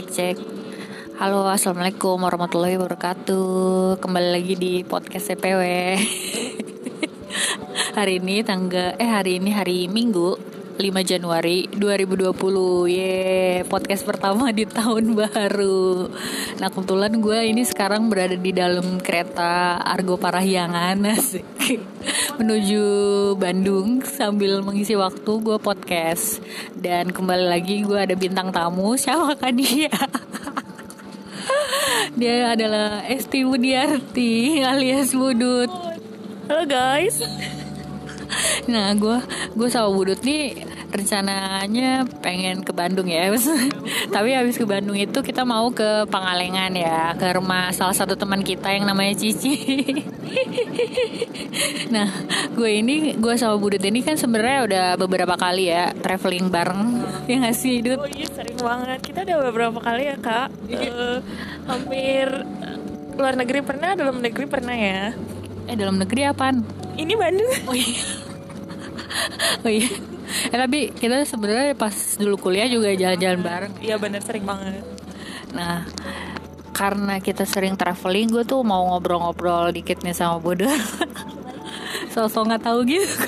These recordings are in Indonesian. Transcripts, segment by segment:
cek cek. Halo, assalamualaikum warahmatullahi wabarakatuh. Kembali lagi di podcast CPW. hari ini tangga eh hari ini hari Minggu 5 Januari 2020 Ye podcast pertama di tahun baru. Nah kebetulan gue ini sekarang berada di dalam kereta Argo Parahyangan. Menuju Bandung sambil mengisi waktu gue podcast. Dan kembali lagi gue ada bintang tamu. Siapa kan dia? dia adalah Esti Budiarti alias Budut. Halo guys. Nah gue gue sama Budut nih rencananya pengen ke Bandung ya. Tapi habis ke Bandung itu kita mau ke Pangalengan ya ke rumah salah satu teman kita yang namanya Cici. Nah gue ini gue sama Budut ini kan sebenarnya udah beberapa kali ya traveling bareng ya nggak sih Dut? Oh iya sering banget. Kita udah beberapa kali ya kak. Uh, hampir luar negeri pernah dalam negeri pernah ya? Eh dalam negeri apaan? ini Bandung. Oh iya. Oh iya eh tapi kita sebenarnya pas dulu kuliah juga jalan-jalan bareng. Iya bener sering banget. Nah karena kita sering traveling gue tuh mau ngobrol-ngobrol dikit nih sama Bodo. Sosok nggak tahu gitu.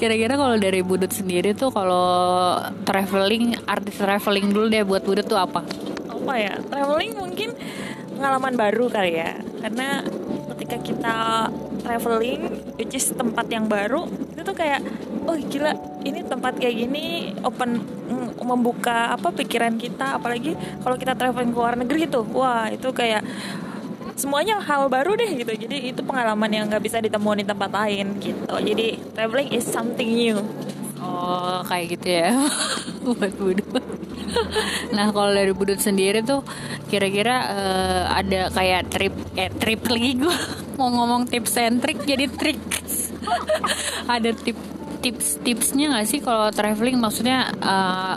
Kira-kira kalau dari Budut sendiri tuh kalau traveling artis traveling dulu deh buat Budut tuh apa? Apa ya? Traveling mungkin pengalaman baru kali ya. Karena ketika kita traveling which is tempat yang baru itu tuh kayak oh gila ini tempat kayak gini open mm, membuka apa pikiran kita apalagi kalau kita traveling ke luar negeri tuh wah itu kayak semuanya hal baru deh gitu. Jadi itu pengalaman yang nggak bisa ditemuin di tempat lain gitu. Jadi traveling is something new. Oh kayak gitu ya. Buat budut nah kalau dari budut sendiri tuh kira-kira uh, ada kayak trip eh trip lagi gue mau ngomong tips and trick jadi trik ada tip tips tipsnya nggak sih kalau traveling? Maksudnya uh,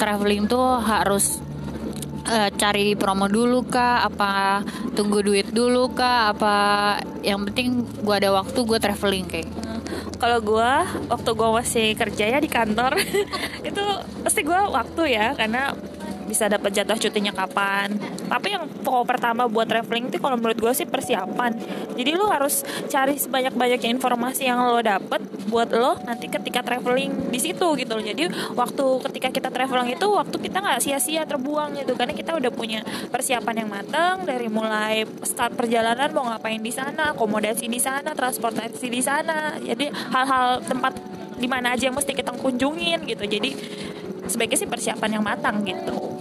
traveling tuh harus uh, cari promo dulu kah? Apa tunggu duit dulu kah? Apa yang penting gue ada waktu gue traveling kayak kalau gue waktu gue masih kerja ya di kantor itu pasti gue waktu ya karena bisa dapat jatah cutinya kapan. Tapi yang pokok pertama buat traveling itu kalau menurut gue sih persiapan. Jadi lo harus cari sebanyak banyaknya informasi yang lo dapet buat lo nanti ketika traveling di situ gitu loh. Jadi waktu ketika kita traveling itu waktu kita nggak sia-sia terbuang gitu. Karena kita udah punya persiapan yang matang dari mulai start perjalanan mau ngapain di sana akomodasi di sana transportasi di sana. Jadi hal-hal tempat di mana aja yang mesti kita kunjungin gitu. Jadi sebaiknya sih persiapan yang matang gitu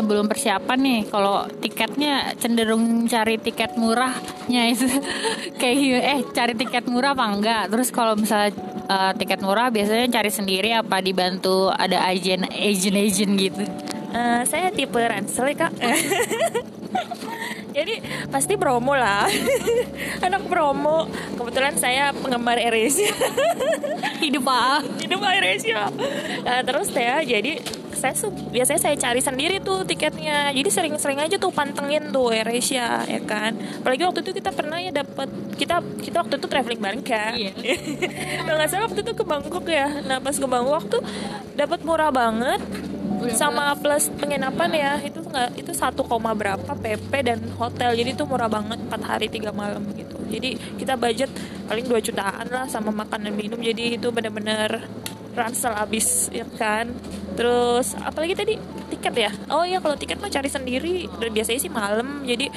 sebelum persiapan nih kalau tiketnya cenderung cari tiket murahnya itu. Kayak eh cari tiket murah apa enggak? Terus kalau misalnya uh, tiket murah biasanya cari sendiri apa dibantu ada agent agent agent gitu? Uh, saya tipe ransel ya kak. Jadi pasti promo lah. Anak promo. Kebetulan saya penggemar Asia hidup ah hidup Asia nah, terus ya jadi saya biasanya saya cari sendiri tuh tiketnya. Jadi sering-sering aja tuh pantengin tuh AirAsia ya kan? Apalagi waktu itu kita pernah ya dapat kita kita waktu itu traveling bareng kan? Iya. nggak salah waktu itu ke Bangkok ya. Nah pas ke Bangkok tuh dapat murah banget. Sama plus penginapan ya. Itu nggak itu satu koma berapa PP dan hotel. Jadi itu murah banget 4 hari tiga malam gitu. Jadi kita budget paling 2 jutaan lah sama makan dan minum. Jadi itu bener-bener ransel abis ya kan? Terus apalagi tadi? Tiket ya? Oh iya kalau tiket mah cari sendiri. Dan biasanya sih malam. Jadi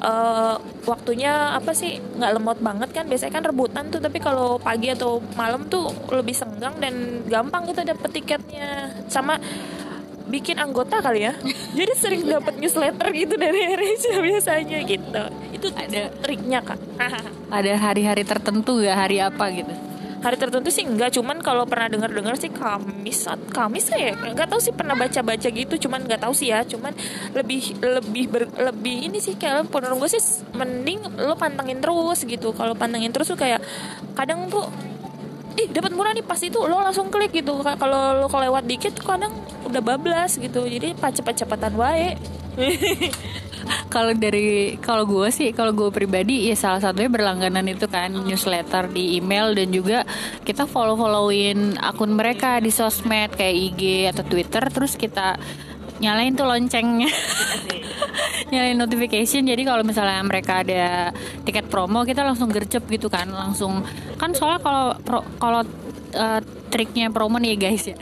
uh, waktunya apa sih? Nggak lemot banget kan? Biasanya kan rebutan tuh. Tapi kalau pagi atau malam tuh lebih senggang dan gampang gitu dapet tiketnya. Sama bikin anggota kali ya. Jadi sering dapat newsletter gitu dari Asia biasanya gitu. Itu ada. triknya kak. Ada hari-hari tertentu ya hari apa gitu hari tertentu sih enggak cuman kalau pernah dengar dengar sih Kamis Kamis ya nggak tahu sih pernah baca baca gitu cuman nggak tahu sih ya cuman lebih lebih ber, lebih ini sih kayak menurut gue sih mending lo pantengin terus gitu. Kalau pantengin terus tuh kayak kadang tuh ih dapat murah nih pas itu lo langsung klik gitu. Kalau lo kelewat dikit kadang udah bablas gitu. Jadi pas cepet-cepetan wae kalau dari kalau gue sih kalau gue pribadi ya salah satunya berlangganan itu kan newsletter di email dan juga kita follow followin akun mereka di sosmed kayak IG atau Twitter terus kita nyalain tuh loncengnya. Nyalain notification. Jadi kalau misalnya mereka ada tiket promo kita langsung gercep gitu kan langsung. Kan soalnya kalau kalau uh, triknya promo nih guys ya.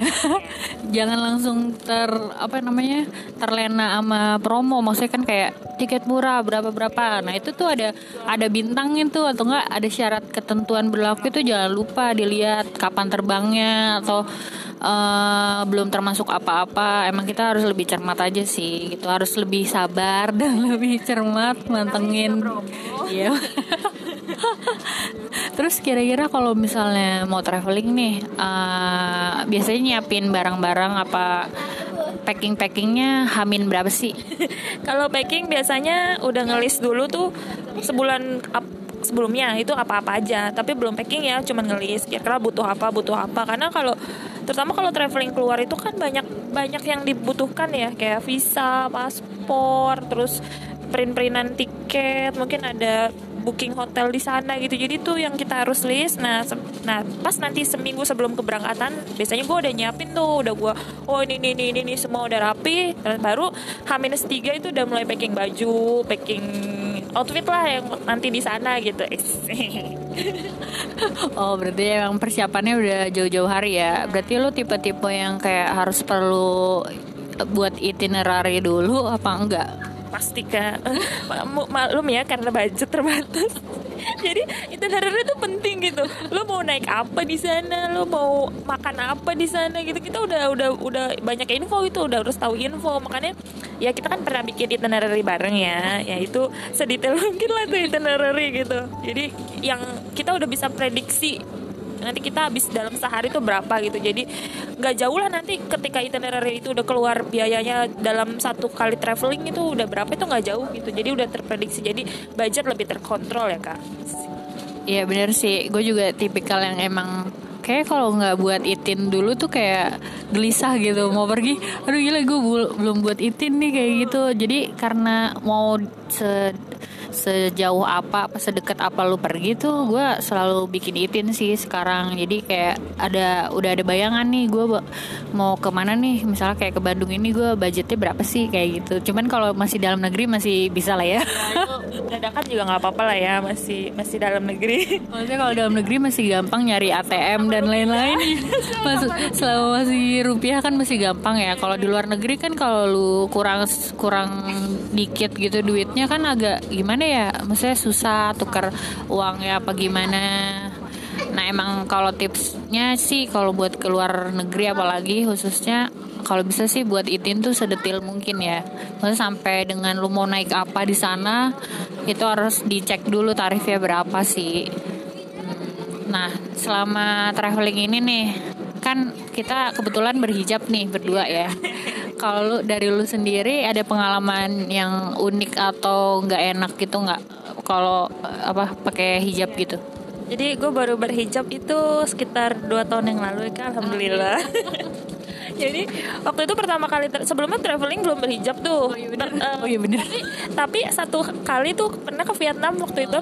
Jangan langsung ter apa namanya terlena sama promo. Maksudnya kan kayak tiket murah berapa berapa. Nah itu tuh ada ada bintangnya tuh atau enggak ada syarat ketentuan berlaku itu jangan lupa dilihat kapan terbangnya atau uh, belum termasuk apa-apa. Emang kita harus lebih cermat aja sih gitu. Harus lebih sabar dan lebih cermat mantengin. Iya terus kira-kira kalau misalnya mau traveling nih uh, biasanya nyiapin barang-barang apa packing packingnya hamin berapa sih? Kalau packing biasanya udah ngelis dulu tuh sebulan sebelumnya itu apa-apa aja. Tapi belum packing ya cuman ngelis kira-kira butuh apa butuh apa. Karena kalau terutama kalau traveling keluar itu kan banyak banyak yang dibutuhkan ya. Kayak visa paspor terus print-printan tiket mungkin ada booking hotel di sana gitu. Jadi tuh yang kita harus list. Nah nah pas nanti seminggu sebelum keberangkatan biasanya gue udah nyiapin tuh. Udah gue oh ini ini ini ini semua udah rapi. Dan baru H-3 itu udah mulai packing baju packing outfit lah yang nanti di sana gitu. Oh berarti emang persiapannya udah jauh-jauh hari ya. Berarti lu tipe-tipe yang kayak harus perlu buat itinerary dulu apa enggak pasti kak maklum ya karena budget terbatas. Jadi itinerary itu penting gitu. Lo mau naik apa di sana? Lo mau makan apa di sana? Gitu kita udah udah udah banyak info itu udah harus tahu info. Makanya ya kita kan pernah bikin itinerary bareng ya. Ya itu sedetail mungkin lah tuh itinerary gitu. Jadi yang kita udah bisa prediksi nanti kita habis dalam sehari itu berapa gitu. Jadi nggak jauh lah nanti ketika itinerary itu udah keluar biayanya dalam satu kali traveling itu udah berapa itu nggak jauh gitu. Jadi udah terprediksi. Jadi budget lebih terkontrol ya kak. Iya bener sih, gue juga tipikal yang emang kayak kalau nggak buat itin dulu tuh kayak gelisah gitu. Mau pergi aduh gila gue belum buat itin nih kayak gitu. Jadi karena mau se sejauh apa apa sedekat apa lu pergi tuh gue selalu bikin itin sih sekarang. Jadi kayak ada udah ada bayangan nih gue mau ke mana nih? Misalnya kayak ke Bandung ini gue budgetnya berapa sih? Kayak gitu. Cuman kalau masih dalam negeri masih bisa lah ya, ya dadakan juga nggak apa-apa lah ya masih masih dalam negeri. Maksudnya kalau dalam negeri masih gampang nyari ATM dan lain-lain. Maksud, selama masih rupiah kan masih gampang ya. Kalau di luar negeri kan kalau lu kurang kurang dikit gitu duitnya kan agak gimana gimana ya? Maksudnya susah tukar uang ya apa gimana? Nah emang kalau tipsnya sih kalau buat keluar negeri apalagi khususnya kalau bisa sih buat itin tuh sedetil mungkin ya. Maksudnya sampai dengan lu mau naik apa di sana itu harus dicek dulu tarifnya berapa sih. Nah selama traveling ini nih kan kita kebetulan berhijab nih berdua ya kalau lu dari lu sendiri ada pengalaman yang unik atau nggak enak gitu nggak kalau apa pakai hijab gitu? Jadi gue baru berhijab itu sekitar dua tahun yang lalu kan, alhamdulillah. Jadi waktu itu pertama kali sebelumnya traveling belum berhijab tuh. Oh iya bener. Uh, oh, iya. Tapi, tapi satu kali tuh pernah ke Vietnam waktu itu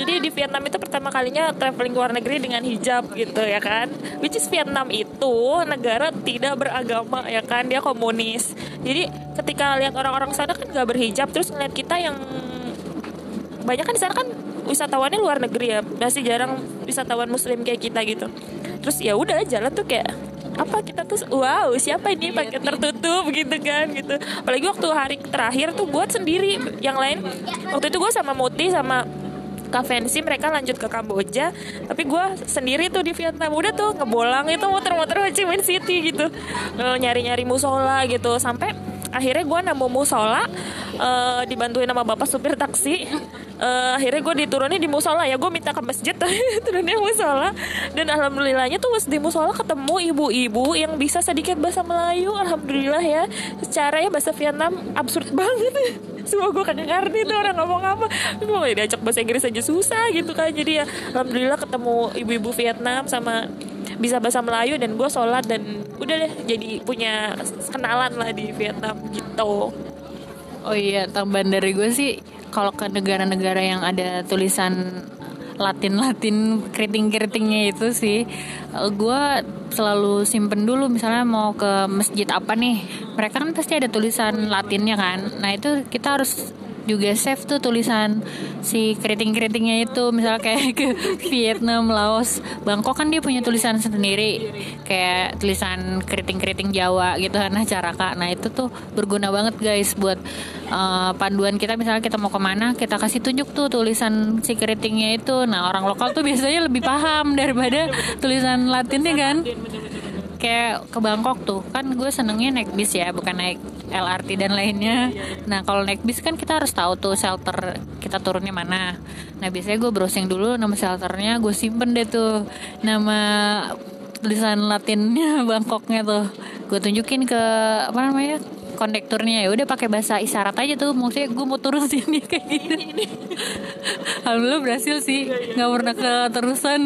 jadi di Vietnam itu pertama kalinya traveling luar negeri dengan hijab gitu ya kan? Which is Vietnam itu negara tidak beragama ya kan? Dia komunis. Jadi ketika lihat orang-orang sana kan gak berhijab terus ngeliat kita yang banyak kan di sana kan wisatawannya luar negeri ya. Masih jarang wisatawan muslim kayak kita gitu. Terus ya udah jalan tuh kayak apa kita tuh? Wow siapa ini? Pakai tertutup gitu kan gitu. Apalagi waktu hari terakhir tuh buat sendiri. Yang lain waktu itu gue sama Muti sama Fancy mereka lanjut ke Kamboja. Tapi gue sendiri tuh di Vietnam udah tuh ngebolang itu muter-muter Ho Chi City gitu. Nyari-nyari musola gitu. Sampai akhirnya gue nemu musola uh, dibantuin sama bapak supir taksi. Uh, akhirnya gue diturunin di musola ya. Gue minta ke masjid turunnya musola. Dan alhamdulillahnya tuh di musola ketemu ibu-ibu yang bisa sedikit bahasa Melayu alhamdulillah ya. Secara ya bahasa Vietnam absurd banget semua gue kagak ngerti tuh orang ngomong apa. Gue gak diajak bahasa Inggris aja susah gitu kan jadi ya alhamdulillah ketemu ibu-ibu Vietnam sama bisa bahasa Melayu dan gue sholat dan udah deh jadi punya kenalan lah di Vietnam gitu. Oh iya, tambahan dari gue sih kalau ke negara-negara yang ada tulisan Latin-Latin keriting-keritingnya itu sih. Gue selalu simpen dulu misalnya mau ke masjid apa nih. Mereka kan pasti ada tulisan Latinnya kan. Nah itu kita harus juga save tuh tulisan si keriting-keritingnya itu. Misalnya kayak ke Vietnam, Laos, Bangkok kan dia punya tulisan sendiri. Kayak tulisan keriting-keriting Jawa gitu nah caraka. Nah itu tuh berguna banget guys buat uh, panduan kita. Misalnya kita mau ke mana kita kasih tunjuk tuh tulisan si keritingnya itu. Nah orang lokal tuh biasanya lebih paham daripada tulisan Latinnya kan. Kayak ke Bangkok tuh. Kan gue senengnya naik bis ya bukan naik LRT dan lainnya. Nah kalau naik bis kan kita harus tahu tuh shelter kita turunnya mana. Nah biasanya gue browsing dulu nama shelternya gue simpen deh tuh nama tulisan Latinnya Bangkoknya tuh. Gue tunjukin ke apa namanya kondekturnya. Ya udah pakai bahasa isyarat aja tuh. Maksudnya gue mau turun sini kayak gini. Alhamdulillah berhasil sih. Nggak pernah keterusan.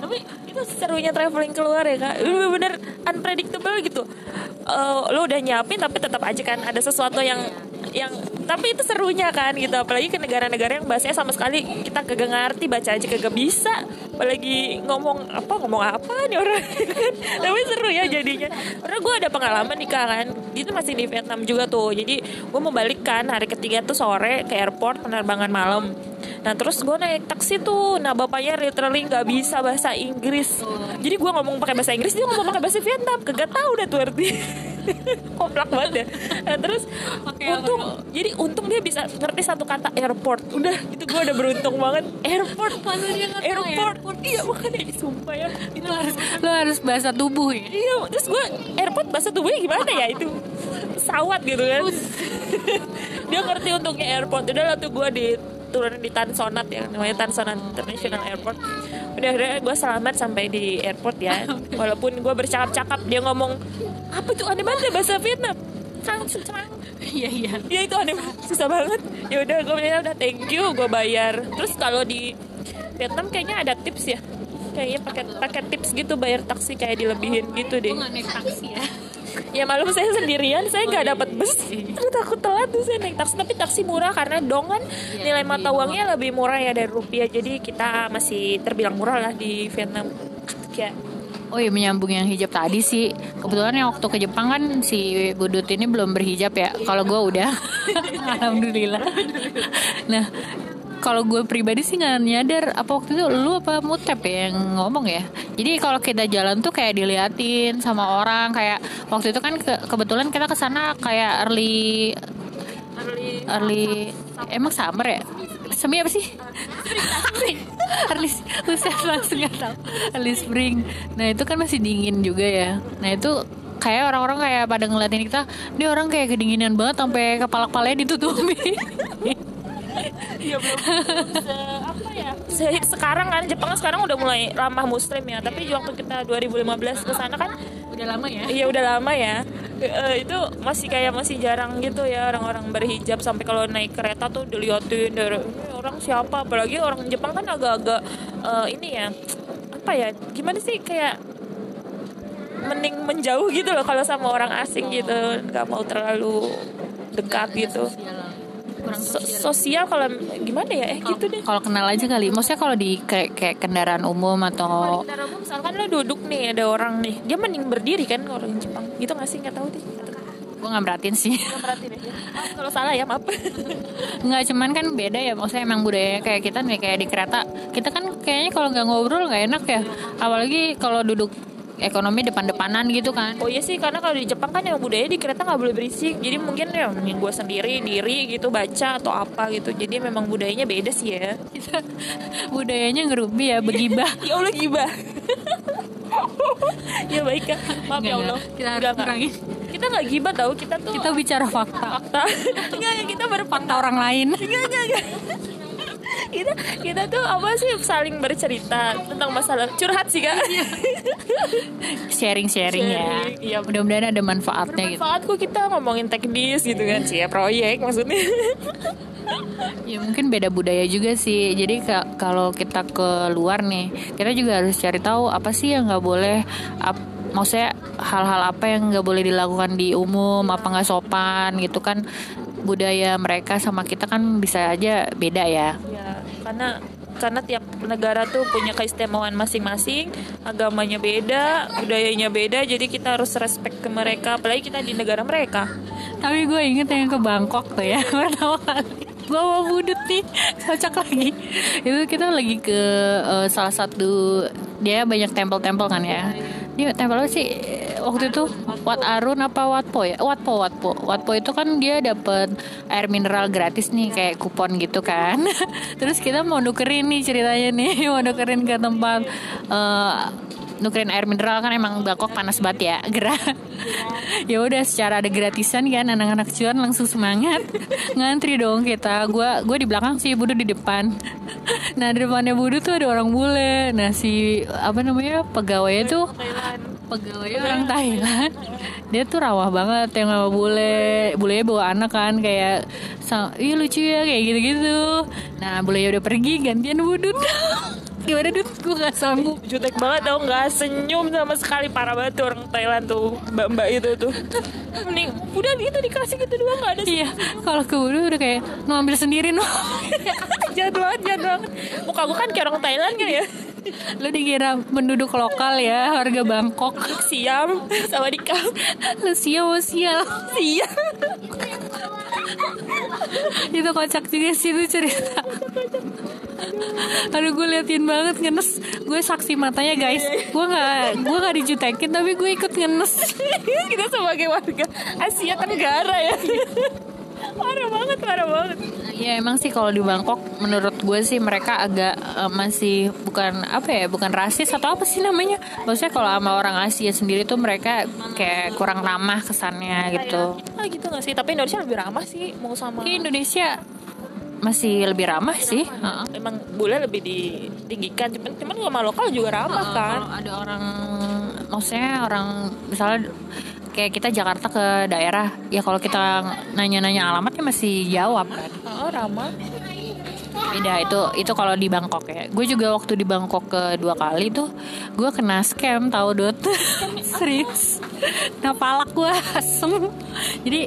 Tapi itu serunya traveling keluar ya kak. Bener-bener unpredictable gitu uh, lo udah nyiapin tapi tetap aja kan ada sesuatu yang yang tapi itu serunya kan gitu. Apalagi ke negara-negara yang bahasanya sama sekali kita kagak ngerti baca aja kagak bisa. Apalagi ngomong apa ngomong apa nih orang? Tapi seru ya jadinya. Karena gue ada pengalaman nih kan. Itu masih di Vietnam juga tuh. Jadi gue mau balik kan hari ketiga tuh sore ke airport penerbangan malam Nah terus gue naik taksi tuh. Nah bapaknya literally gak bisa bahasa Inggris. Jadi gue ngomong pakai bahasa Inggris Dia ngomong pakai bahasa Vietnam. Kagak tahu dah tuh arti. Koplak banget ya. Nah, Terus okay, untung apa? Jadi untung dia bisa ngerti satu kata airport. Udah itu gue udah beruntung banget. Airport. Airport, airport. Iya makanya sumpah ya. Itu harus, lo harus bahasa tubuh ya? Iya terus gue airport bahasa tubuhnya gimana ya? Itu Pesawat gitu kan. Dia ngerti untuknya airport. Udah lah tuh gue di turun di Tansonat ya namanya Tansonat International Airport. Udah udah gue selamat sampai di airport ya. Walaupun gue bercakap-cakap dia ngomong apa tuh aneh banget ya bahasa Vietnam? Cang cang iya iya. Ya itu aneh susah banget. Ya udah gue bilang udah thank you gue bayar. Terus kalau di Vietnam kayaknya ada tips ya. Kayaknya pakai pakai tips gitu bayar taksi kayak dilebihin gitu deh. gue naik taksi ya ya malu saya sendirian saya nggak dapat bus. Terus takut telat tuh saya naik taksi. Tapi taksi murah karena dong kan nilai mata uangnya lebih murah ya dari rupiah. Jadi kita masih terbilang murah lah di Vietnam. Kayak Oh iya menyambung yang hijab tadi sih. Kebetulan yang waktu ke Jepang kan si Budut ini belum berhijab ya. Kalau gue udah. Alhamdulillah. Nah kalau gue pribadi sih nggak nyadar. Apa waktu itu lu apa mutep ya yang ngomong ya? Jadi kalau kita jalan tuh kayak diliatin sama orang kayak waktu itu kan ke, kebetulan kita ke sana kayak early early early emang summer ya? Semi apa sih? Early usia langsung nggak tahu. Early spring. Nah itu kan masih dingin juga ya. Nah itu kayak orang-orang kayak pada ngeliatin kita ini orang kayak kedinginan banget sampai kepala kepalanya ditutupi Iya belum. Se apa ya? Se sekarang kan Jepang sekarang udah mulai ramah muslim ya. Tapi waktu kita 2015 ke sana kan udah lama ya? Iya udah lama ya. E, itu masih kayak masih jarang gitu ya orang-orang berhijab sampai kalau naik kereta tuh dilihatin dari orang siapa? Apalagi orang Jepang kan agak-agak uh, ini ya apa ya gimana sih kayak mending menjauh gitu loh kalau sama orang asing gitu. Nggak mau terlalu dekat gitu kurang so sosial kalau gimana ya? Eh kalo, gitu deh. kalau kenal aja kali. Maksudnya kalau di kayak, kayak kendaraan umum atau oh, kendaraan umum misalkan lo duduk nih ada orang nih. Dia mending berdiri kan orang Jepang. Gitu nggak sih? Nggak tahu deh. Gue nggak beratin sih. Nggak beratin ya kalau salah ya maaf. Nggak cuman kan beda ya. Maksudnya emang budaya kayak kita nih kayak di kereta. Kita kan kayaknya kalau nggak ngobrol nggak enak ya. Apalagi kalau duduk ekonomi depan-depanan gitu kan. Oh iya sih karena kalau di Jepang kan yang budaya di kereta nggak boleh berisik. Jadi mungkin ya mungkin gue sendiri diri gitu baca atau apa gitu. Jadi memang budayanya beda sih ya. Budayanya ngerubi ya begibah. Ya Allah gibah. Ya baik ya maaf ya Allah. kita harus kurangin. Kita nggak gibah tau kita tuh kita bicara fakta. Fakta. Enggak kita berfakta orang lain. Enggak enggak, enggak kita kita tuh apa sih saling bercerita tentang masalah. Curhat sih kak. Sharing sharing ya. Iya. Mudah-mudahan ada manfaatnya gitu. Manfaat kok kita ngomongin teknis gitu kan sih ya proyek maksudnya. Ya mungkin beda budaya juga sih. Jadi kalau kita ke luar nih kita juga harus cari tahu apa sih yang nggak boleh ap, maksudnya hal-hal apa yang nggak boleh dilakukan di umum apa nggak sopan gitu kan. Budaya mereka sama kita kan bisa aja beda ya karena karena tiap negara tuh punya keistimewaan masing-masing agamanya beda budayanya beda jadi kita harus respect ke mereka apalagi kita di negara mereka. Tapi gue inget yang ke Bangkok tuh ya pertama kali gue mau budut nih cocok lagi. Itu kita lagi ke uh, salah satu dia banyak tempel-tempel kan ya dia tempel apa sih? Waktu itu Wat Arun apa Watpo ya? Watpo Watpo Watpo itu kan dia dapat air mineral gratis nih kayak kupon gitu kan. Terus kita mau nukerin nih ceritanya nih mau nukerin ke tempat uh, nukerin air mineral kan emang Bangkok panas banget ya gerah. Ya udah secara ada gratisan kan anak-anak cuan langsung semangat. Ngantri dong kita gue gue di belakang sih Budu di depan nah di depannya Budu tuh ada orang bule. Nah si apa namanya pegawainya tuh pegawai orang Thailand. Dia tuh rawah banget yang sama bule. Bule bawa anak kan kayak iya lucu ya kayak gitu-gitu. Nah bule udah pergi gantian wudut gimana dud gue gak sanggup. Jutek banget tau nggak? Senyum sama sekali. Parah banget tuh orang Thailand tuh mbak mbak itu tuh. Mending udah gitu dikasih gitu doang nggak ada iya kalau ke wudhu udah kayak ngambil sendiri no. Jahat banget jahat banget. Muka gue kan kayak orang Thailand kan ya? Lu dikira penduduk lokal ya Warga Bangkok. Siam Sama Dika Lu siam oh sial Siam. Itu kocak juga sih itu cerita Aduh gue liatin banget ngenes. Gue saksi matanya guys. Gue gak, gue gak dijutekin Tapi gue ikut ngenes. Kita sebagai warga Asia Tenggara ya. Parah banget, parah banget. Ya emang sih kalau di Bangkok menurut gue sih mereka agak uh, masih bukan apa ya bukan rasis atau apa sih namanya. Maksudnya kalau sama orang Asia sendiri tuh mereka kayak kurang ramah kesannya gitu. Ah gitu gak sih? Tapi Indonesia lebih ramah sih mau sama. Indonesia masih lebih ramah sih. Emang bule lebih ditinggikan cuman cuman sama lokal juga ramah uh, kan. Ada orang maksudnya orang misalnya kayak kita Jakarta ke daerah ya kalau kita nanya-nanya alamatnya masih jawab kan. Oh ramah. Beda itu itu kalau di Bangkok ya. Gue juga waktu di Bangkok kedua kali tuh gue kena scam tahu dot serius. Nah palak gue asem. Jadi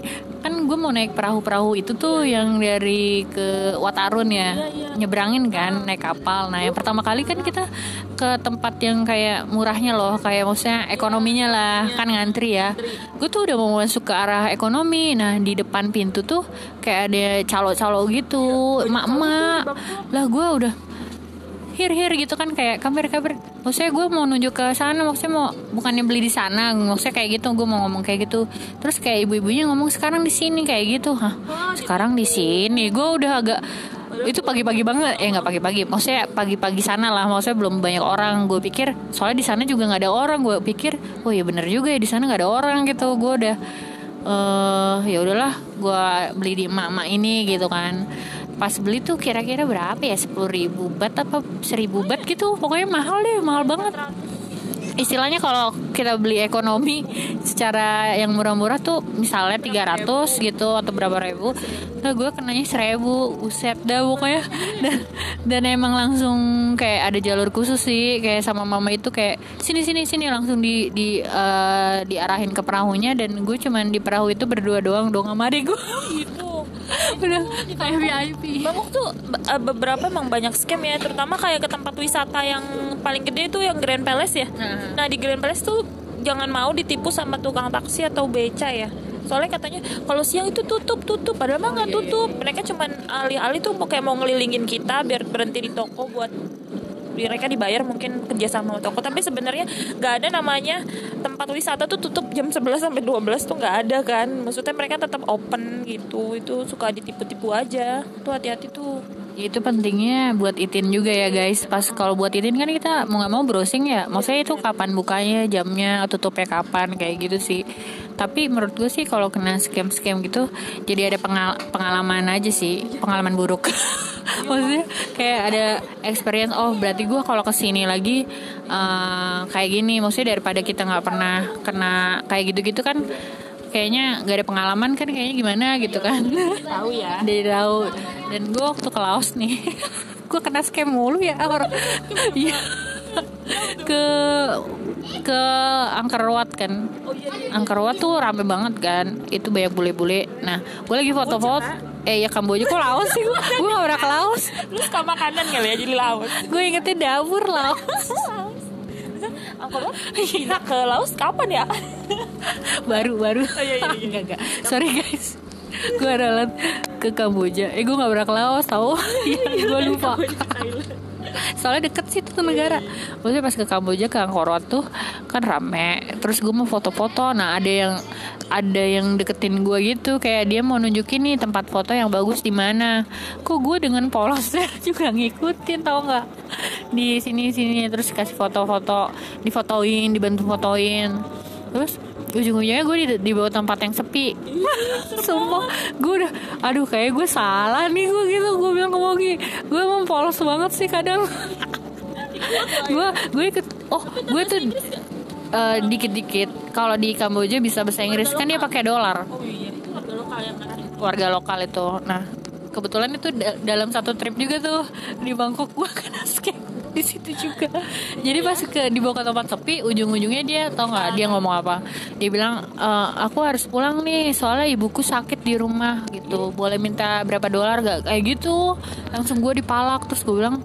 kan gue mau naik perahu-perahu itu tuh yang dari ke Watarun ya nyebrangin kan naik kapal. Nah yang pertama kali kan kita ke tempat yang kayak murahnya loh kayak maksudnya ekonominya lah kan ngantri ya. Gue tuh udah mau masuk ke arah ekonomi. Nah di depan pintu tuh kayak ada calo-calo gitu emak-emak. lah gue udah hir hir gitu kan kayak kabar kabar maksudnya gue mau nunjuk ke sana maksudnya mau bukannya beli di sana maksudnya kayak gitu gue mau ngomong kayak gitu. Terus kayak ibu-ibunya ngomong sekarang di sini kayak gitu. Hah sekarang di sini? Gue udah agak itu pagi-pagi banget. Eh nggak pagi-pagi maksudnya pagi-pagi sana lah maksudnya belum banyak orang. Gue pikir soalnya di sana juga nggak ada orang. Gue pikir oh ya bener juga ya di sana nggak ada orang gitu. Gue udah eh uh, ya udahlah gue beli di emak-emak ini gitu kan pas beli tuh kira-kira berapa ya? Sepuluh ribu bat apa seribu bat gitu? Pokoknya mahal deh mahal banget. Istilahnya kalau kita beli ekonomi secara yang murah-murah tuh misalnya 300 gitu atau berapa ribu nah gue kenanya seribu uset dah pokoknya. Dan dan emang langsung kayak ada jalur khusus sih kayak sama mama itu kayak sini sini sini langsung di di uh, diarahin ke perahunya dan gue cuman di perahu itu berdua doang dong sama adik gue udah kayak VIP Bangkok tuh beberapa emang banyak scam ya terutama kayak ke tempat wisata yang paling gede itu yang Grand Palace ya. Nah, nah di Grand Palace tuh jangan mau ditipu sama tukang taksi atau beca ya. Soalnya katanya kalau siang itu tutup tutup. Padahal mah nggak tutup. mereka cuman alih-alih tuh kayak mau ngelilingin kita biar berhenti di toko buat mereka dibayar mungkin kerja sama toko. Tapi sebenarnya nggak ada namanya tempat wisata tuh tutup jam 11 sampai 12 tuh nggak ada kan. Maksudnya mereka tetap open gitu. Itu suka ditipu-tipu aja. Tuh hati-hati tuh. Itu pentingnya buat itin juga ya guys. Pas kalau buat itin kan kita mau nggak mau browsing ya. Maksudnya itu kapan bukanya jamnya tutupnya kapan kayak gitu sih tapi menurut gue sih kalau kena scam scam gitu jadi ada pengal pengalaman aja sih pengalaman buruk. Maksudnya kayak ada experience oh berarti gue kalau ke sini lagi uh, kayak gini. Maksudnya daripada kita nggak pernah kena kayak gitu-gitu kan kayaknya nggak ada pengalaman kan kayaknya gimana gitu kan. Tahu ya. Dari tahu. Dan gue waktu ke Laos nih gue kena scam mulu ya orang. Iya. Ke ke Angkor Wat kan. Oh iya iya. Angkor Wat tuh rame banget kan. Itu banyak bule-bule. Nah gue lagi foto-foto. Eh ya Kamboja. Kok Laos sih? Gue gue gak pernah ke Laos. Terus ke makanan kali ya jadi laut. gue ingetnya dapur Laos. Angkor kita ke Laos kapan ya? baru baru. Iya, iya, iya. enggak enggak. Sorry guys. Gue adalah ke Kamboja. Eh gue gak pernah ke Laos tau. Iya, ya, gue lupa soalnya deket sih tuh negara maksudnya pas ke Kamboja ke Angkor Wat tuh kan rame. Terus gue mau foto-foto. Nah ada yang ada yang deketin gue gitu. Kayak dia mau nunjukin nih tempat foto yang bagus di mana. Kok gue dengan polosnya juga ngikutin tau nggak? Di sini sini. Terus kasih foto-foto difotoin dibantu fotoin. Terus ujung-ujungnya gue di, di bawah tempat yang sepi. Sumpah gue udah aduh kayak gue salah nih gue gitu gue bilang ke Mogi. Gue emang polos banget sih kadang. Gue gue ikut oh gue tuh eh, dikit-dikit kalau di Kamboja bisa bahasa Inggris. Kan dia pakai dolar. Oh iya, itu warga lokal yang menarik. warga lokal itu. Nah kebetulan itu da- dalam satu trip juga tuh di Bangkok gue kena scam di situ juga. Jadi pas ke dibawa ke tempat sepi ujung-ujungnya dia tau nggak dia ngomong apa? Dia bilang "E, aku harus pulang nih soalnya ibuku sakit di rumah gitu. Boleh minta berapa dolar gak kayak gitu. Langsung gue dipalak terus gue bilang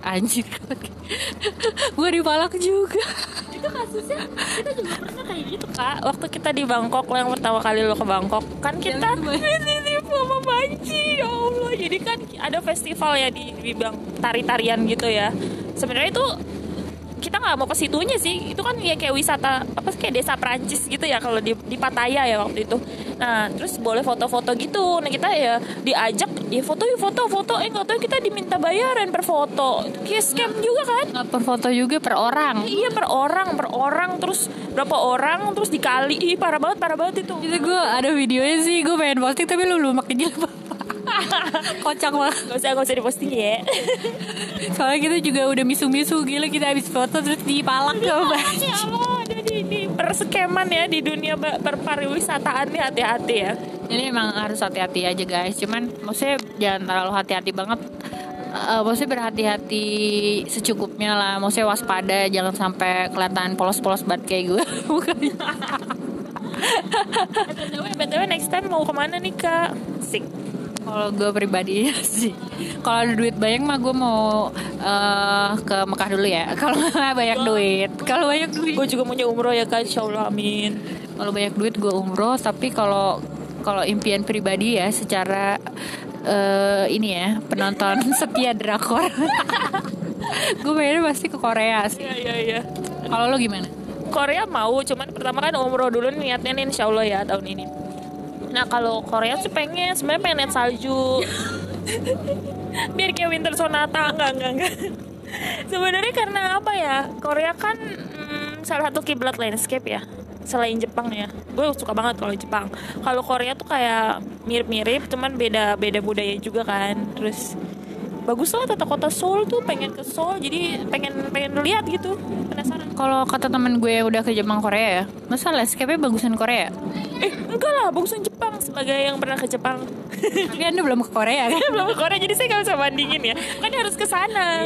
anjir gue dipalak juga. Itu kasusnya kita juga pernah kayak gitu kak. Waktu kita di Bangkok lo yang pertama kali lo ke Bangkok kan kita sama banci ya Allah. Jadi kan ada festival ya di, Bang tari-tarian gitu ya. Sebenarnya itu kita nggak mau ke situnya sih. Itu kan ya kayak wisata apa sih kayak desa Prancis gitu ya kalau di di Pattaya ya waktu itu. Nah terus boleh foto-foto gitu. Nah kita ya diajak ya foto yuk foto foto. Eh nggak tahu kita diminta bayaran per foto. Kayak scam juga kan? Nggak per foto juga per orang. Iya per orang, per orang terus berapa orang terus dikali. Ih parah banget, parah banget itu. itu gue ada videonya sih gue pengen posting tapi lu lu makin jilbab kocak banget Gak usah, gak usah diposting ya. soalnya kita juga udah misu-misu gila kita habis foto terus dipalak banci ya Allah, ada di, di perskeman ya di dunia perpariwisataan nih hati-hati ya. jadi emang harus hati-hati aja guys cuman maksudnya jangan terlalu hati-hati banget Eh, maksudnya berhati-hati secukupnya lah maksudnya waspada jangan sampai kelihatan polos-polos banget kayak gue bukan Eh, BTW, BTW next time mau ke mana nih kak? Sik. Kalau gue pribadi ya sih. Kalau ada duit banyak mah gue mau eh, ke Mekah dulu ya. Kalau banyak duit. Kalau banyak duit. Gue juga mau umroh ya kak, insya Allah amin. kalau banyak duit gue umroh tapi kalau kalau impian pribadi ya secara eh, ini ya penonton setia drakor. Gue pengennya pasti ke Korea sih. Iya iya iya. kalau lo gimana? Korea mau, cuman pertama kan umroh dulu niatnya nih insya Allah ya tahun ini. Nah kalau Korea sih pengen, sebenarnya pengen lihat salju. Biar kayak Winter Sonata enggak enggak enggak. Sebenarnya karena apa ya? Korea kan mm, salah satu kiblat landscape ya. Selain Jepang ya, gue suka banget kalau Jepang. Kalau Korea tuh kayak mirip-mirip, cuman beda beda budaya juga kan. Terus bagus lah tata kota Seoul tuh pengen ke Seoul jadi pengen pengen lihat gitu penasaran. Kalau kata teman gue yang udah ke Jepang Korea ya? Masa landscape-nya bagusan Korea? Eh enggak lah bagusan Jepang sebagai yang pernah ke Jepang. Tapi anda belum ke Korea kan? Belum ke Korea jadi saya nggak bisa bandingin ya. Kan harus ke sana.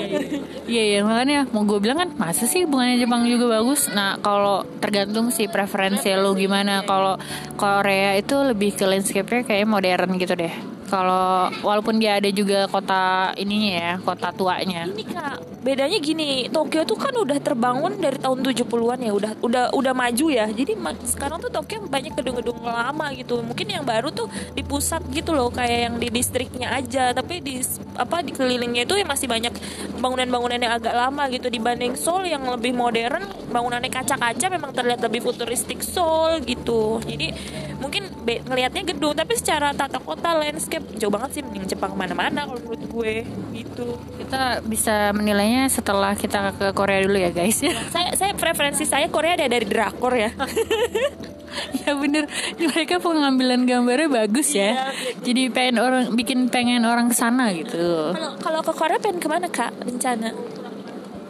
Iya iya makanya mau gue bilang kan masa sih bunganya Jepang juga bagus. Nah kalau tergantung sih preferensi lo gimana. Kalau Korea itu lebih ke landscape-nya kayak modern gitu deh. Kalau walaupun dia ada juga kota ininya ya, kota tuanya. ini kak bedanya gini Tokyo tuh kan udah terbangun dari tahun 70-an ya udah udah udah maju ya. Jadi sekarang tuh Tokyo banyak gedung-gedung lama gitu. Mungkin yang baru tuh di pusat gitu loh kayak yang di distriknya aja. Tapi di apa di kelilingnya itu ya masih banyak bangunan-bangunan yang agak lama gitu. Dibanding Seoul yang lebih modern bangunannya kaca-kaca memang terlihat lebih futuristik Seoul gitu. Jadi mungkin ngelihatnya gedung tapi secara tata kota landscape jauh banget sih mending Jepang mana-mana kalau menurut gue gitu Kita bisa menilainya setelah kita ke Korea dulu ya guys ya. saya saya preferensi saya Korea ada dari drakor ya ya bener mereka pengambilan gambarnya bagus ya. Jadi pengen orang bikin pengen orang ke sana gitu. kalau kalau ke Korea pengen ke mana kak rencana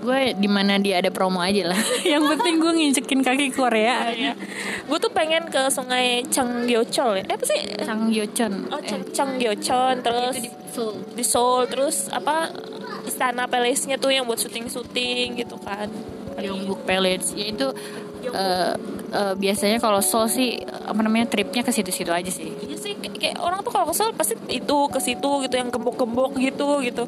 Gue di mana dia ada promo aja lah. Yang penting gue nginjekin kaki Korea. gue tuh pengen ke sungai Changgyeocheon ya eh, apa sih Changgyeocheon. oh Chang- Changgyeocheon terus Itu di Seoul. di Seoul terus apa istana palace-nya tuh yang buat syuting-syuting gitu kan Gyeongbuk Palace yaitu uh, uh, biasanya kalau Seoul sih apa namanya tripnya ke situ-situ aja sih Iya sih kayak, orang tuh kalau ke Seoul pasti itu ke situ gitu yang gembok-gembok gitu gitu.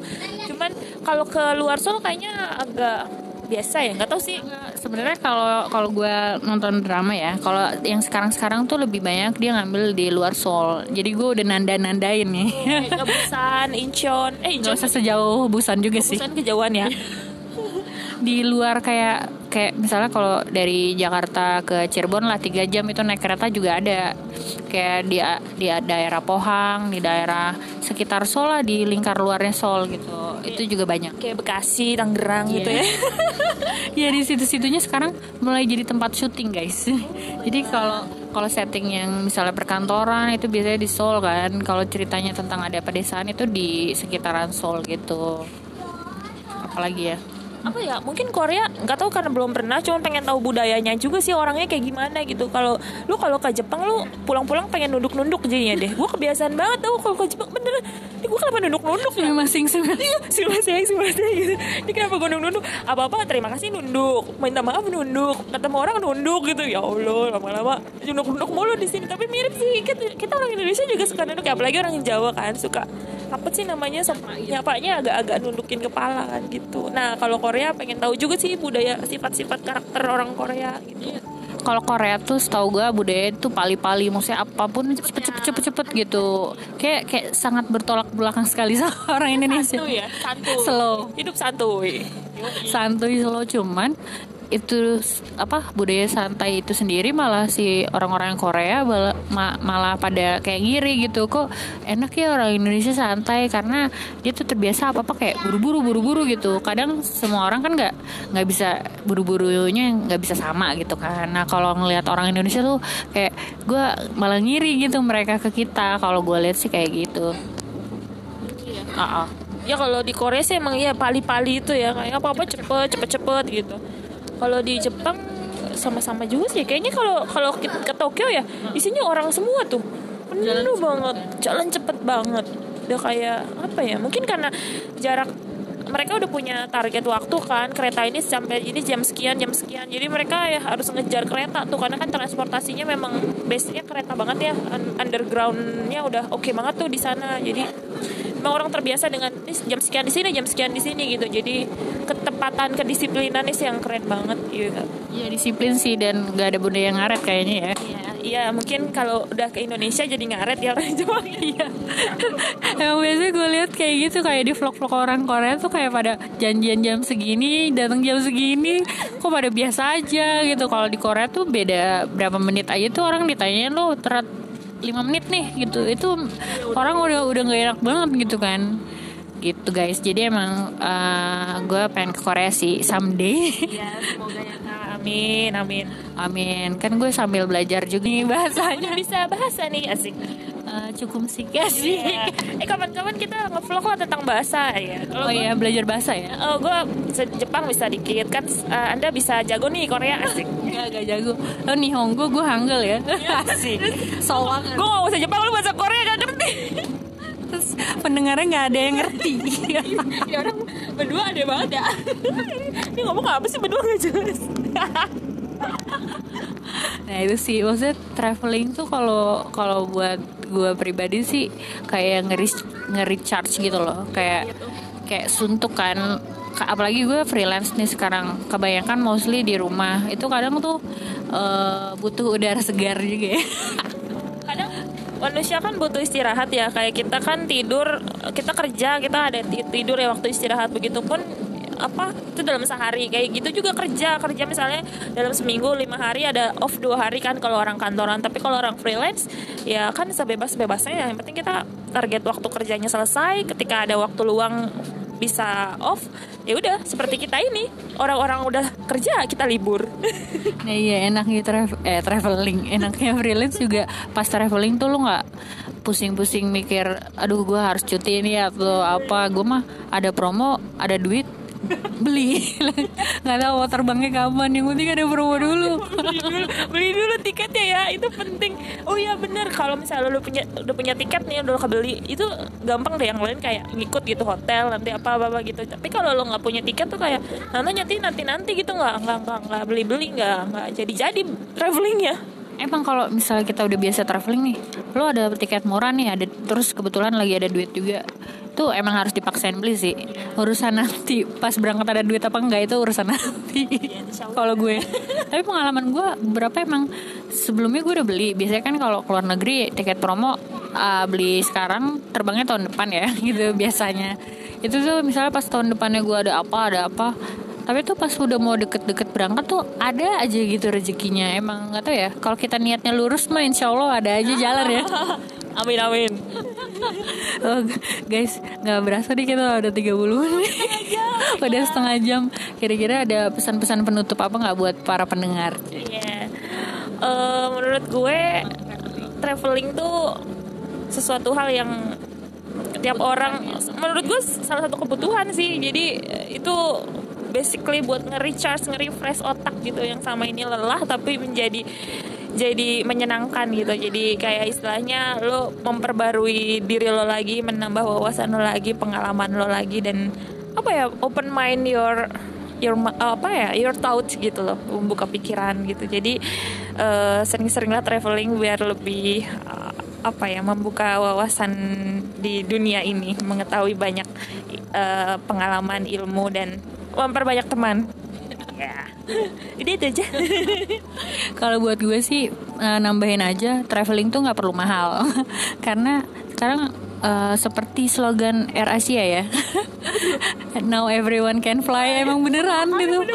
Cuman kalau ke luar Seoul kayaknya agak biasa ya. Nggak tahu sih sebenarnya kalau kalau gue nonton drama ya kalau yang sekarang sekarang tuh lebih banyak dia ngambil di luar Seoul. Jadi gue udah nanda nandain nih ke Busan Incheon. Eh Incheon usah sejauh Busan juga sih. Busan kejauhan ya? Di luar kayak kayak misalnya kalau dari Jakarta ke Cirebon lah tiga jam itu naik kereta juga ada. Kayak di di daerah Pohang di daerah sekitar Seoul lah di lingkar luarnya Seoul gitu. Itu juga banyak. Kayak Bekasi Tangerang yeah. gitu ya. Ya di situ-situnya sekarang mulai jadi tempat syuting guys. Jadi kalau kalau setting yang misalnya perkantoran itu biasanya di Seoul kan. Kalau ceritanya tentang ada pedesaan itu di sekitaran Seoul gitu. Apalagi ya apa ya mungkin Korea nggak tahu karena belum pernah cuma pengen tahu budayanya juga sih orangnya kayak gimana gitu. Kalau lu kalau ke Jepang lu pulang-pulang pengen nunduk-nunduk jadinya deh. Gue kebiasaan banget tau kalau ke Jepang bener. Ini gue kenapa nunduk-nunduk? Ya masing sih sih masing sih gitu. Ini kenapa gue nunduk-nunduk? Apa-apa terima kasih nunduk. Minta maaf nunduk. Ketemu orang nunduk gitu. Ya Allah lama-lama nunduk-nunduk mulu di sini. Tapi mirip sih kita, kita orang Indonesia juga suka nunduk ya. Apalagi orang Jawa kan suka. Apa sih namanya nyapanya agak-agak nundukin kepala kan gitu. Nah kalau Korea pengen tahu juga sih budaya sifat-sifat karakter orang Korea gitu. Kalau Korea tuh setahu gue budaya itu pali-pali maksudnya apa pun cepet cepet cepet cepet gitu. Kayak kayak sangat bertolak belakang sekali sama orang Indonesia. Santuy ya santuy. Slow. Hidup santuy. Santuy slow cuman itu apa budaya santai itu sendiri malah si orang-orang Korea malah, malah pada kayak ngiri gitu. Kok enak ya orang Indonesia santai karena dia tuh terbiasa apa apa kayak buru-buru buru-buru gitu. Kadang semua orang kan nggak nggak bisa buru-burunya nggak bisa sama gitu kan. Nah kalau ngelihat orang Indonesia tuh kayak gue malah ngiri gitu mereka ke kita. Kalau gue lihat sih kayak gitu. Iya. Uh -uh. ya kalau di Korea sih emang ya pali-pali itu ya. Kayak apa apa cepet cepet cepet gitu kalau di Jepang sama-sama juga sih. Kayaknya kalau kalau ke Tokyo ya isinya orang semua tuh. Penuh banget. Jalan cepet banget. Udah kayak apa ya mungkin karena jarak mereka udah punya target waktu kan kereta ini sampai ini jam sekian jam sekian. Jadi mereka ya harus ngejar kereta tuh karena kan transportasinya memang base-nya kereta banget ya. Undergroundnya udah oke okay banget tuh di sana. Jadi memang orang terbiasa dengan jam sekian di sini jam sekian di sini gitu. Jadi ketepatan kedisiplinan sih yang keren banget gitu ya disiplin sih dan gak ada budaya yang ngaret kayaknya ya. Iya iya mungkin kalau udah ke Indonesia jadi ngaret ya orang Jawa iya. Yang biasanya gue lihat kayak gitu kayak di vlog-vlog orang Korea tuh kayak pada janjian jam segini datang jam segini kok pada biasa aja gitu. Kalau di Korea tuh beda berapa menit aja tuh orang ditanyain lo terat lima menit nih gitu. Itu orang udah udah nggak enak banget gitu kan. Gitu guys. Jadi emang uh, eh, gue pengen ke Korea sih someday. Ya semoga ya amin amin. Amin. Kan gue sambil belajar juga nih bahasanya. Bisa bahasa nih asik uh, cukup sih sih. Yeah. eh kapan-kapan kita ngevlog lah tentang bahasa ya. Kalo oh iya belajar bahasa ya? Oh gue Jepang bisa dikit. Kan uh, anda bisa jago nih Korea asik. Gak, gak jago. Oh Nihongo gue Hangul ya. Iya. asik. Soal gue gak usah Jepang lu bahasa Korea gak ngerti. Terus pendengarnya nggak ada yang ngerti. Ya orang berdua ada banget ya. Ini ngomong apa sih? Berdua gak jelas nah itu sih. Maksudnya traveling tuh kalau kalau buat gue pribadi sih kayak ngeri ngeri charge gitu loh. Kayak kayak suntuk kan. Apalagi gue freelance nih sekarang. Kebanyakan mostly di rumah. Itu kadang tuh uh, butuh udara segar juga ya. Manusia kan butuh istirahat ya. Kayak kita kan tidur kita kerja kita ada tidur ya waktu istirahat. Begitupun apa itu dalam sehari kayak gitu juga kerja kerja misalnya dalam seminggu lima hari ada off dua hari kan kalau orang kantoran tapi kalau orang freelance ya kan sebebas bebasnya ya yang penting kita target waktu kerjanya selesai ketika ada waktu luang bisa off ya udah seperti kita ini orang-orang udah kerja kita libur. Nah, iya enaknya tra- eh, traveling enaknya freelance juga pas traveling tuh lo nggak pusing-pusing mikir aduh gue harus cuti ini atau apa. Gue mah ada promo ada duit beli. Nggak tahu mau terbangnya kapan. Yang penting ada promo dulu. Beli dulu. Beli dulu tiketnya ya. Itu penting. Oh iya bener kalau misalnya lu punya udah punya tiket nih udah kebeli itu gampang deh yang lain kayak ngikut gitu hotel nanti apa apa, apa gitu. Tapi kalau lo nggak punya tiket tuh kayak nanti nanti nanti nanti gitu. Nggak nggak nggak nggak beli beli nggak nggak jadi jadi traveling ya. Emang kalau misalnya kita udah biasa traveling nih, lo ada tiket murah nih, ada terus kebetulan lagi ada duit juga, tuh emang harus dipaksain beli sih. Urusan nanti pas berangkat ada duit apa enggak itu urusan nanti. kalau gue, tapi pengalaman gue berapa emang sebelumnya gue udah beli. Biasanya kan kalau keluar negeri tiket promo uh, beli sekarang terbangnya tahun depan ya, gitu biasanya. Itu tuh misalnya pas tahun depannya gue ada apa ada apa tapi tuh pas udah mau deket-deket berangkat tuh ada aja gitu rezekinya emang nggak tahu ya kalau kita niatnya lurus mah insya Allah ada aja jalan ya amin amin. Oh, guys nggak berasa nih kita udah 30 menit. Udah setengah jam. Kira-kira ada pesan-pesan penutup apa nggak buat para pendengar? Yeah. uh, menurut gue traveling tuh sesuatu hal yang tiap orang menurut gue salah satu kebutuhan sih. Jadi itu basically buat nge-recharge, nge-refresh otak gitu yang sama ini lelah tapi menjadi jadi menyenangkan gitu. Jadi kayak istilahnya lo memperbarui diri lo lagi menambah wawasan lo lagi pengalaman lo lagi dan apa ya open mind your your apa ya your thoughts gitu loh membuka pikiran gitu. Jadi uh, sering-seringlah traveling biar lebih uh, apa ya membuka wawasan di dunia ini mengetahui banyak uh, pengalaman ilmu dan memperbanyak teman ya ini itu aja. Kalau buat gue sih uh, nambahin aja traveling tuh nggak perlu mahal. Karena sekarang uh, seperti slogan Air Asia ya. Now everyone can fly emang beneran gitu.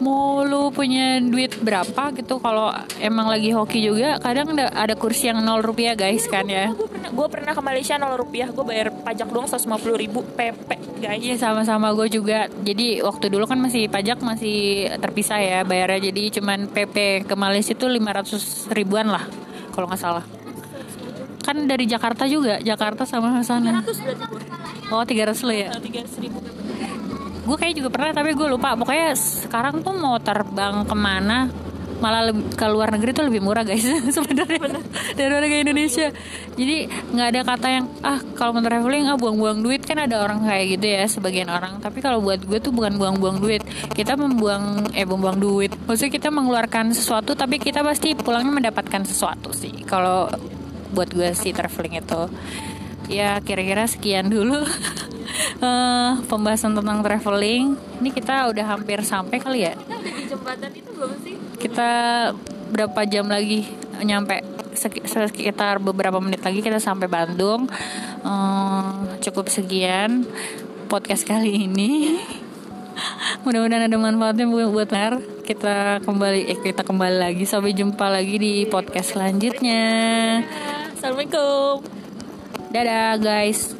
Mau lu punya duit berapa gitu kalau emang lagi hoki juga kadang ada, ada kursi yang nol rupiah guys kan ya. Gue pernah, gue pernah ke Malaysia nol rupiah gue bayar pajak doang 150 ribu PP guys. Iya sama-sama gue juga. Jadi waktu dulu kan masih pajak masih terpisah ya bayarnya jadi cuman PP ke Malaysia itu 500 ribuan lah kalau nggak salah kan dari Jakarta juga Jakarta sama sana. 300 oh 300 lo ya? 300 ribu gue kayak juga pernah tapi gue lupa. Pokoknya sekarang tuh mau terbang ke mana malah lebih, ke luar negeri tuh lebih murah guys sebenarnya. Daripada ke Indonesia. Jadi nggak ada kata yang ah kalau mau traveling ah buang-buang duit. Kan ada orang kayak gitu ya sebagian orang. Tapi kalau buat gue tuh bukan buang-buang duit. Kita membuang eh buang-buang duit. Maksudnya kita mengeluarkan sesuatu tapi kita pasti pulangnya mendapatkan sesuatu sih. Kalau buat gue sih traveling itu. Ya kira-kira sekian dulu. Uh, pembahasan tentang traveling. Ini kita udah hampir sampai kali ya? Kita berapa jam lagi? Nyampe sekitar beberapa menit lagi kita sampai Bandung. Uh, cukup sekian podcast kali ini. Mudah-mudahan ada manfaatnya buat Nar. Kita kembali eh, kita kembali lagi. Sampai jumpa lagi di podcast selanjutnya Assalamualaikum. Dadah guys